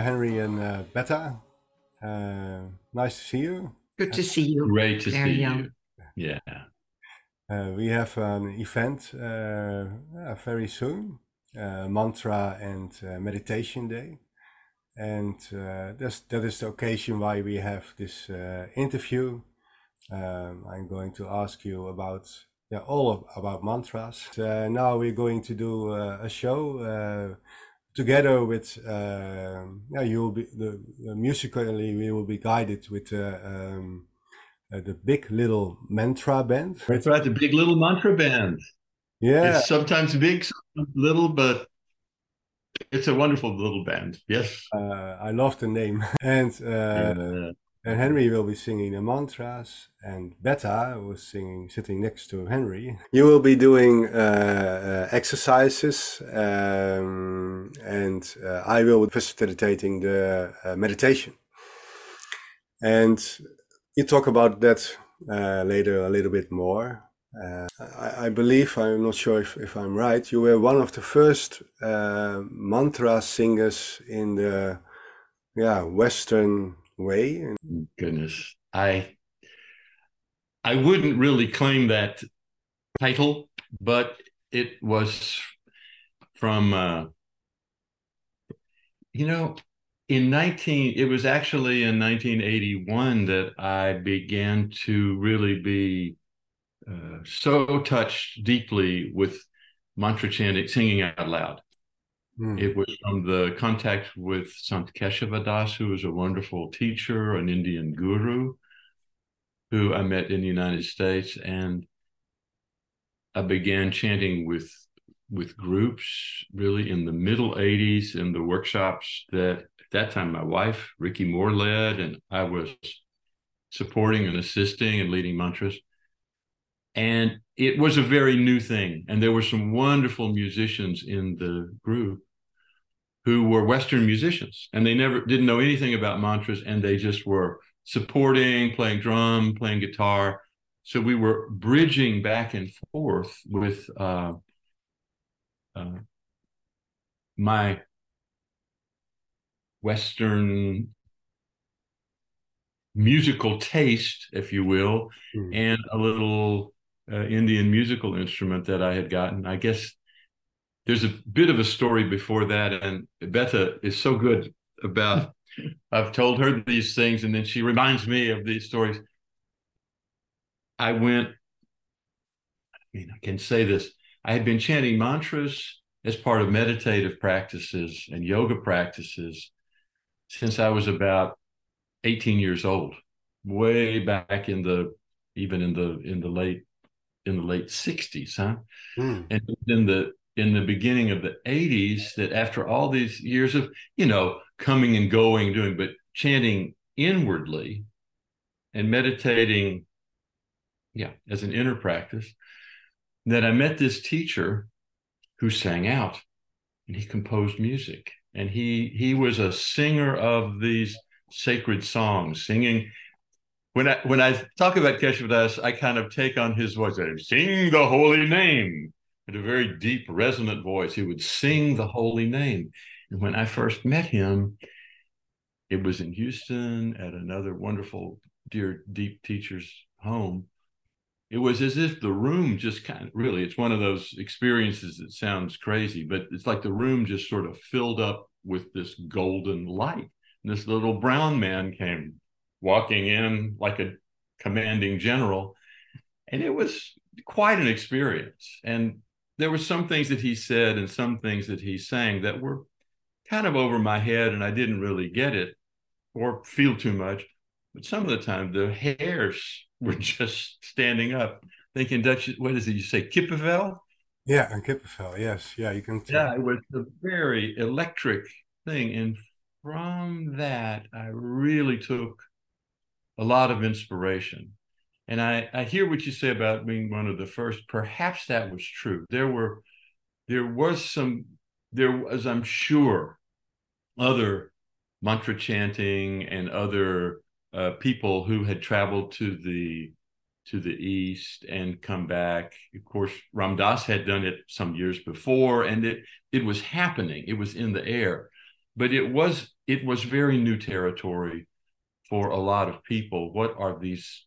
Henry and uh, Betta. Uh, nice to see you. Good to see you. Great to Very see young. you. Yeah. Uh, we have an event uh, uh, very soon, uh, mantra and uh, meditation day, and uh, that's, that is the occasion why we have this uh, interview. Um, I'm going to ask you about yeah all of, about mantras. Uh, now we're going to do uh, a show uh, together with um yeah you will be the, the musically we will be guided with uh, um, uh, the big little mantra band. That's right. The Big Little Mantra Band. Yeah, It's sometimes big, sometimes little, but it's a wonderful little band. Yes. uh, I love the name. And uh, Uh, and Henry will be singing the mantras, and Betta was singing, sitting next to Henry. You will be doing uh, uh, exercises, um, and uh, I will be facilitating the uh, meditation. And you talk about that uh, later a little bit more. Uh, I, I believe, I'm not sure if, if I'm right, you were one of the first mantra singers in the yeah Western way. goodness. I I wouldn't really claim that title, but it was from uh you know in 19 it was actually in 1981 that I began to really be uh, so touched deeply with mantra chanting singing out loud Hmm. it was from the contact with Sant Keshavadas, who was a wonderful teacher, an Indian guru, who I met in the United States, and I began chanting with with groups really in the middle 80s in the workshops that at that time my wife Ricky Moore led and I was supporting and assisting and leading mantras and it was a very new thing and there were some wonderful musicians in the group who were western musicians and they never didn't know anything about mantras and they just were supporting playing drum playing guitar so we were bridging back and forth with uh, uh, my western musical taste if you will Hmm. and a little uh, Indian musical instrument that I had gotten. I guess there's a bit of a story before that, and Betta is so good about. I've told her these things, and then she reminds me of these stories. I went. I mean, I can say this. I had been chanting mantras as part of meditative practices and yoga practices since I was about 18 years old, way back in the even in the in the late in the late 60s, huh? Hmm. And in the in the beginning of the 80s, that after all these years of, you know, coming and going, doing, but chanting inwardly and meditating, yeah, as an inner practice, that I met this teacher who sang out and he composed music. And he he was a singer of these sacred songs, singing when I when I talk about Keshavadas, I kind of take on his voice. I sing the holy name with a very deep, resonant voice. He would sing the holy name. And when I first met him, it was in Houston at another wonderful, dear, deep teacher's home. It was as if the room just kind of really, it's one of those experiences that sounds crazy, but it's like the room just sort of filled up with this golden light. And this little brown man came walking in like a commanding general. And it was quite an experience. And there were some things that he said and some things that he sang that were kind of over my head, and I didn't really get it or feel too much. But some of the time, the hairs were just standing up, thinking Dutch. What is it? You say kippenvel? Yeah, and Kippenvel, yes. Yeah, you can. Yeah, it was a very electric thing, and from that, I really took a lot of inspiration. And I, I hear what you say about being one of the first. Perhaps that was true. There were, there was some, there was, I'm sure, other mantra chanting and other uh, people who had traveled to the to the east and come back. Of course, Ram Dass had done it some years before, and it it was happening. It was in the air. but it was it was very new territory for a lot of people. What are these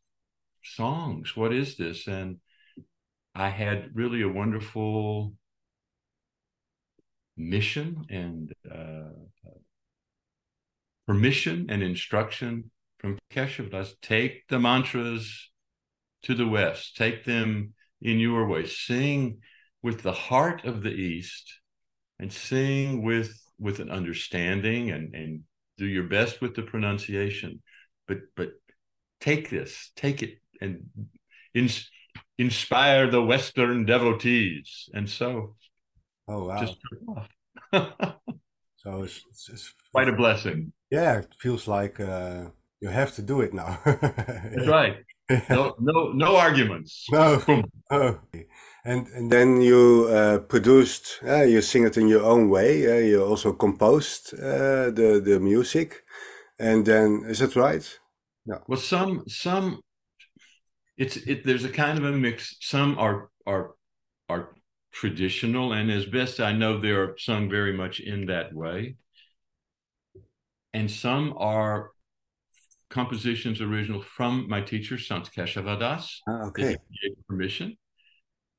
songs? What is this? And I had really a wonderful mission and uh, permission and instruction from Keshavadas. Take the mantras to the West, take them in your way, sing with the heart of the East and sing with with an understanding and and do your best with the pronunciation but but take this take it and ins- inspire the western devotees. And so oh wow. just so it's, it's, it's, quite a blessing. Yeah it feels like uh, you have to do it now. That's right. No no no arguments. No, no and and then you uh, produced uh, you sing it in your own way uh, you also composed uh, the the music. And then is that right? No. Well some some it's it there's a kind of a mix. Some are are are traditional and as best i know they are sung very much in that way. And some are compositions original from my teacher sant keshavadas ah, okay. permission.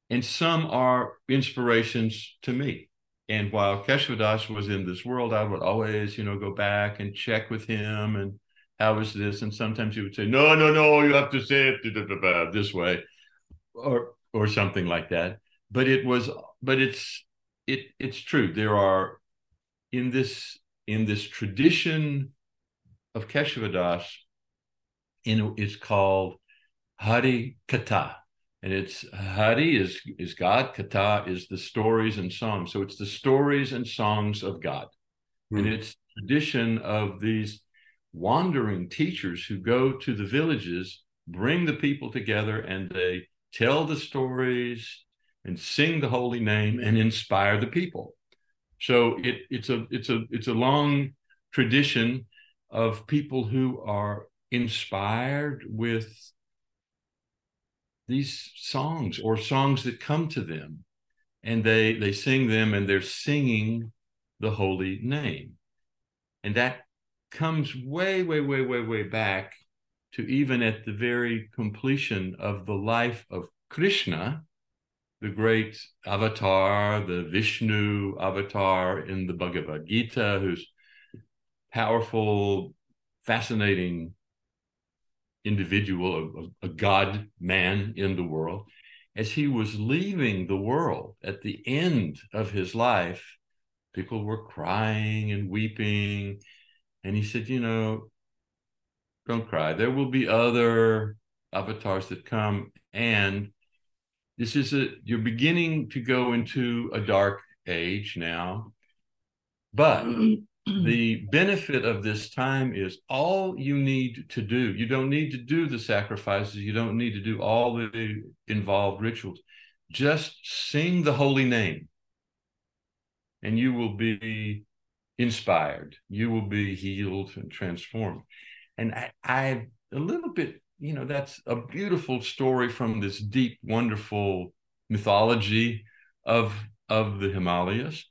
And some are inspirations to me. And while Keshavadas was in this world, I would always, you know, go back and check with him and how is this? And sometimes he would say, no, no, no, you have to say it this way, or or something like that. But it was, but it's it it's true. There are in this in this tradition of Keshavadas, in it's called Hari Katha and it's Hari is is God, Katha is the stories and songs. So it's the stories and songs of God, mm. and it's tradition of these wandering teachers who go to the villages, bring the people together, and they tell the stories and sing the holy name and inspire the people. So it, it's a it's a it's a long tradition of people who are inspired with these songs or songs that come to them and they they sing them and they're singing the holy name and that comes way way way way way back to even at the very completion of the life of krishna the great avatar the vishnu avatar in the bhagavad gita who's powerful fascinating individual, a, a God man in the world, as he was leaving the world at the end of his life, people were crying and weeping. And he said, You know, don't cry. There will be other avatars that come. And this is a, you're beginning to go into a dark age now. But the benefit of this time is all you need to do. You don't need to do the sacrifices. You don't need to do all the involved rituals. Just sing the holy name, and you will be inspired. You will be healed and transformed. And I, I a little bit, you know, that's a beautiful story from this deep, wonderful mythology of of the Himalayas.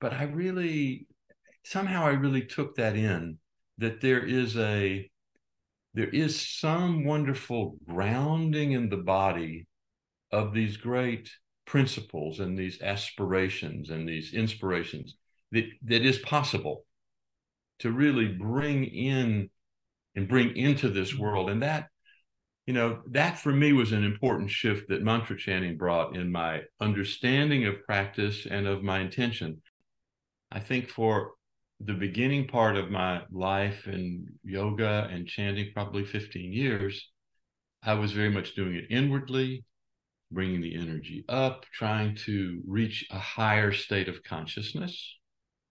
But I really somehow I really took that in that there is a there is some wonderful grounding in the body of these great principles and these aspirations and these inspirations that that is possible to really bring in and bring into this world. And that you know that for me was an important shift that mantra chanting brought in my understanding of practice and of my intention. I think for the beginning part of my life in yoga and chanting, probably 15 years, I was very much doing it inwardly, bringing the energy up, trying to reach a higher state of consciousness,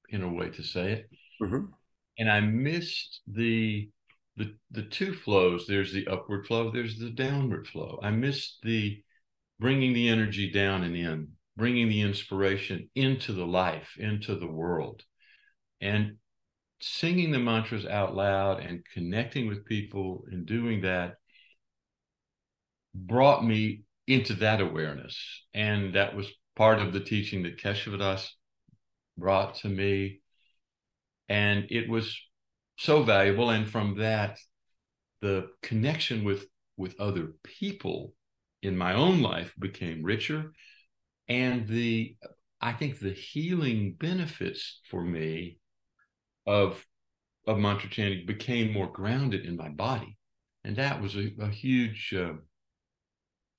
in a way to say it. Mm-hmm. And I missed the the the two flows. There's the upward flow. There's the downward flow. I missed the bringing the energy down and in, bringing the inspiration into the life, into the world and singing the mantras out loud and connecting with people and doing that brought me into that awareness. And that was part of the teaching that Keshavadas brought to me. and it was so valuable. And from that, the connection with with other people in my own life became richer, and the I think the healing benefits for me of of mantra chanting became more grounded in my body, and that was a, a huge uh,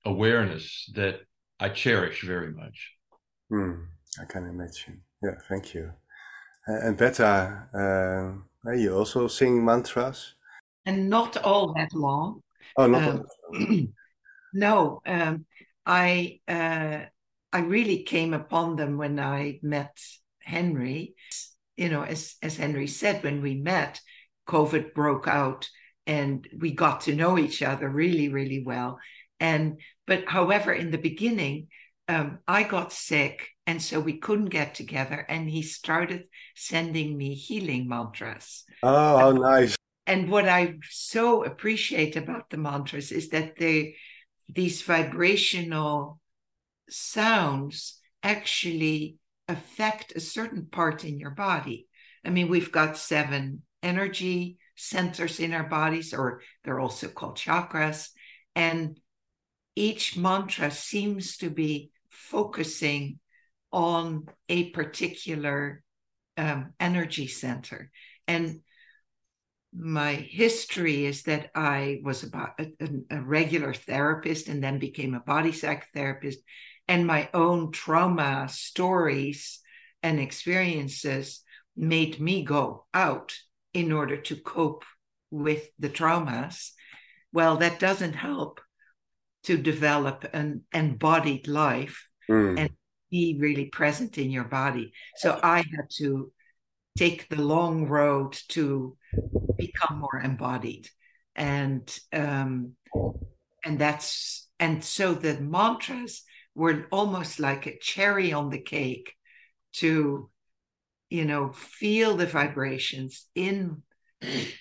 awareness that I cherish very much. Mm, I can imagine. Yeah, thank you. And Betta, uh, you also sing mantras? And not all that long. Oh, not um, No, um, I uh, I really came upon them when I met Henry. You know, as as Henry said, when we met, COVID broke out, and we got to know each other really, really well. And but however, in the beginning, um, I got sick, and so we couldn't get together. And he started sending me healing mantras. Oh, how nice! And what I so appreciate about the mantras is that they these vibrational sounds actually affect a certain part in your body. I mean, we've got seven energy centers in our bodies, or they're also called chakras. And each mantra seems to be focusing on a particular um, energy center. And my history is that I was about a, a, regular therapist and then became a body psychotherapist, and my own trauma stories and experiences made me go out in order to cope with the traumas. Well, that doesn't help to develop an embodied life mm. and be really present in your body. So I had to take the long road to become more embodied. And um, and that's and so the mantras were almost like a cherry on the cake to you know feel the vibrations in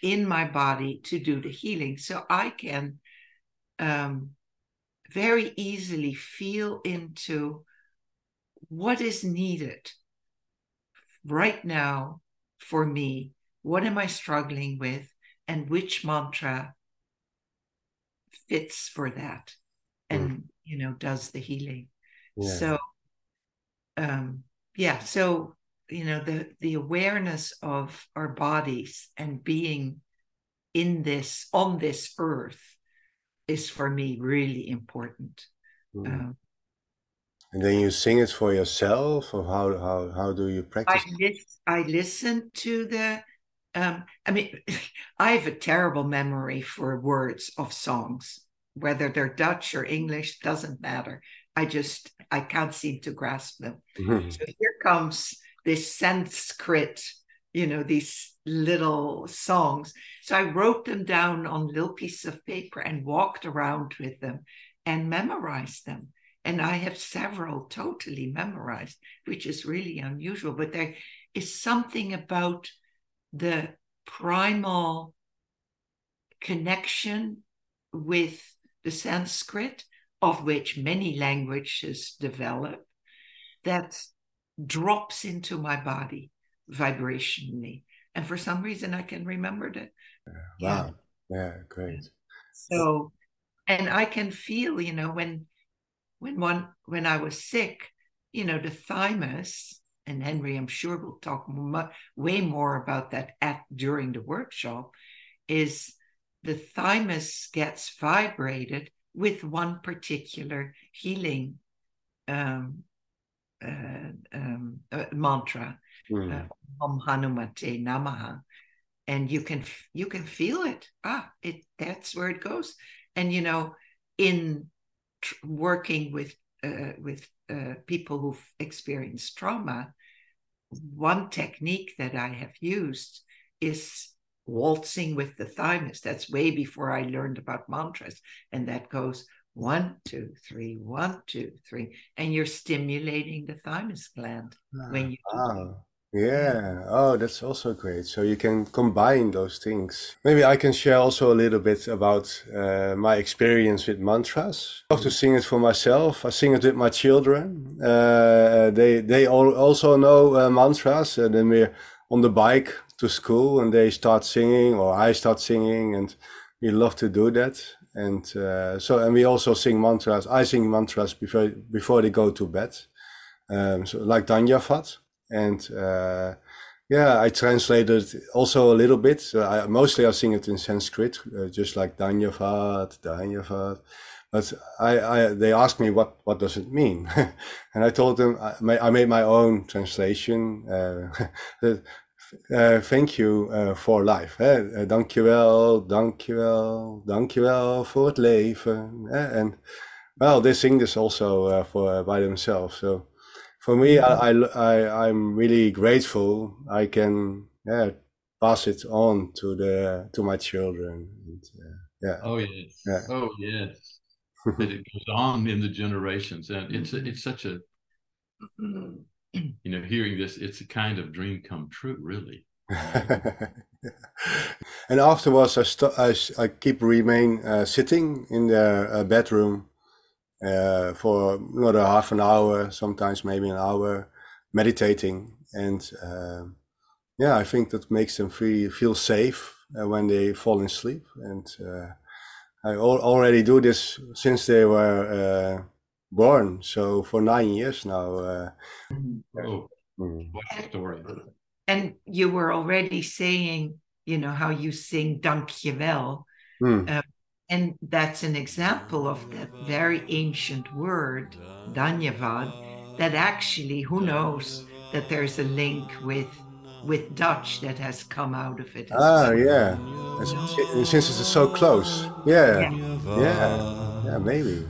in my body to do the healing. So i can um, very easily feel into what is needed right now for me? What am I struggling with? And which mantra fits for that and, mm. you know, does the healing? Yeah. So, um, yeah, so, you know, the, the awareness of our bodies and being in this, on this earth is for me really important. Mm. Um, and then you sing it for yourself, or how how how do you practice? I, lis- I listen to the. Um, I mean, I have a terrible memory for words of songs, whether they're Dutch or English doesn't matter. I just I can't seem to grasp them. Mm-hmm. So here comes this Sanskrit, you know, these little songs. So I wrote them down on little pieces of paper and walked around with them and memorized them and I have several totally memorized, which is really unusual. But there is something about the primal connection with the Sanskrit, of which many languages develop, that drops into my body vibrationally. And for some reason, I can remember that. Wow. Yeah, yeah great. So, and I can feel, you know, when when one when I was sick, you know, the thymus, and Henry, I'm sure will talk much, way more about that at during the workshop, is the thymus gets vibrated with one particular healing um, uh, um, uh, mantra, mm. uh, Om Hanumate Namaha, and you can you can feel it. Ah, it that's where it goes. And you know, in working with uh, with uh, people who've experienced trauma, one technique that I have used is waltzing with the thymus. That's way before I learned about mantras, and that goes one, two, three, one, two, three, and you're stimulating the thymus gland when you. Ah. Yeah. Oh, that's also great. So you can combine those things. Maybe I can share also a little bit about uh, my experience with mantras. I love to sing it for myself. I sing it with my children. Uh, they they all also know uh, mantras. And then we're on the bike to school and they start singing or I start singing and we love to do that. And uh, so, and we also sing mantras. I sing mantras before before they go to bed, um, so like Danyavad. And uh, yeah, I translated also a little bit. So I, mostly I sing it in Sanskrit, uh, just like Danyavad, Danyavad. But I, I, they asked me what, what does it mean, and I told them I, I made my own translation. Uh, uh, thank you uh, for life. Hè? Uh, dankjewel, dankjewel, dankjewel voor het leven. Hè? And well, they sing this also uh, for by themselves. So for me, I, I, I'm really grateful. I can yeah, pass it on to the to my children. And, yeah. Oh yes. Yeah. Oh yes. that it goes on in the generations, and it's a, it's such a you know, hearing this, it's a kind of dream come true, really. and afterwards, I, st- I, I keep remain uh, sitting in the uh, bedroom uh, for another half an hour, sometimes maybe an hour, meditating. And um, yeah, I think that makes them feel, feel safe uh, when they fall in sleep. And uh, I al- already do this since they were uh, born. So for nine years now. Uh, oh, mm. what story! And you were already saying, you know, how you sing "Dankjewel," mm. And that's an example of that very ancient word "Danyavad." That actually, who knows that there's a link with with Dutch that has come out of it. Ah, well. yeah. Since it's so close. Yeah. Yeah. yeah. Yeah, maybe.